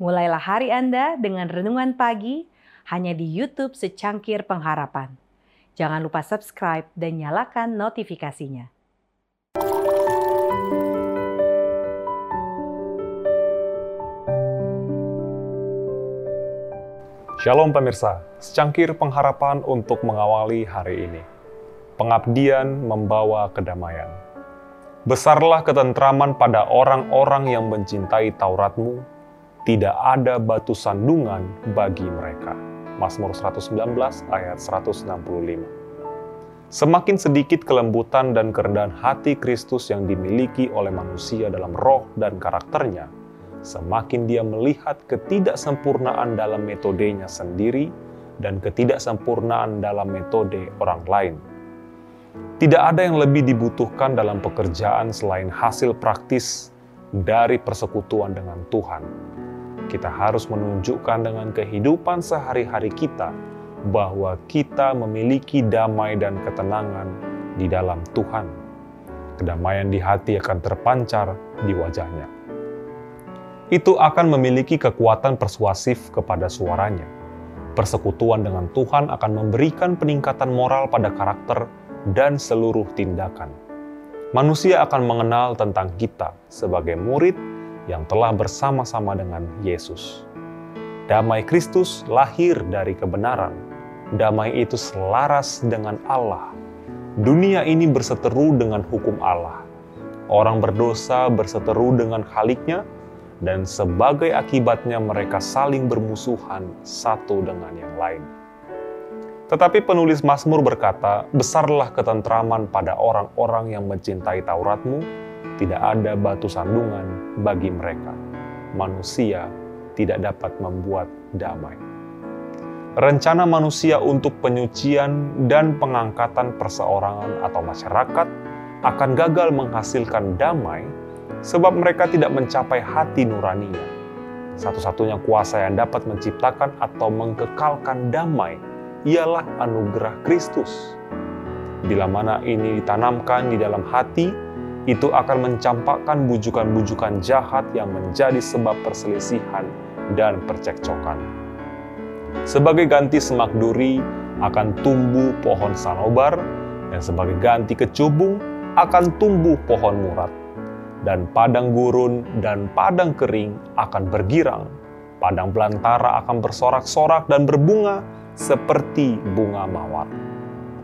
Mulailah hari Anda dengan renungan pagi hanya di YouTube Secangkir Pengharapan. Jangan lupa subscribe dan nyalakan notifikasinya. Shalom pemirsa, secangkir pengharapan untuk mengawali hari ini. Pengabdian membawa kedamaian. Besarlah ketentraman pada orang-orang yang mencintai Tauratmu, tidak ada batu sandungan bagi mereka. Mazmur 119 ayat 165. Semakin sedikit kelembutan dan kerendahan hati Kristus yang dimiliki oleh manusia dalam roh dan karakternya, semakin dia melihat ketidaksempurnaan dalam metodenya sendiri dan ketidaksempurnaan dalam metode orang lain. Tidak ada yang lebih dibutuhkan dalam pekerjaan selain hasil praktis dari persekutuan dengan Tuhan. Kita harus menunjukkan dengan kehidupan sehari-hari kita bahwa kita memiliki damai dan ketenangan di dalam Tuhan. Kedamaian di hati akan terpancar di wajahnya itu akan memiliki kekuatan persuasif kepada suaranya. Persekutuan dengan Tuhan akan memberikan peningkatan moral pada karakter dan seluruh tindakan. Manusia akan mengenal tentang kita sebagai murid yang telah bersama-sama dengan Yesus. Damai Kristus lahir dari kebenaran. Damai itu selaras dengan Allah. Dunia ini berseteru dengan hukum Allah. Orang berdosa berseteru dengan Khaliknya, dan sebagai akibatnya mereka saling bermusuhan satu dengan yang lain. Tetapi penulis Mazmur berkata, Besarlah ketentraman pada orang-orang yang mencintai Tauratmu, tidak ada batu sandungan bagi mereka. Manusia tidak dapat membuat damai. Rencana manusia untuk penyucian dan pengangkatan perseorangan atau masyarakat akan gagal menghasilkan damai sebab mereka tidak mencapai hati nuraninya. Satu-satunya kuasa yang dapat menciptakan atau mengkekalkan damai ialah anugerah Kristus. Bila mana ini ditanamkan di dalam hati, itu akan mencampakkan bujukan-bujukan jahat yang menjadi sebab perselisihan dan percekcokan. Sebagai ganti semak duri akan tumbuh pohon sanobar, dan sebagai ganti kecubung akan tumbuh pohon murat dan padang gurun dan padang kering akan bergirang. Padang belantara akan bersorak-sorak dan berbunga seperti bunga mawar.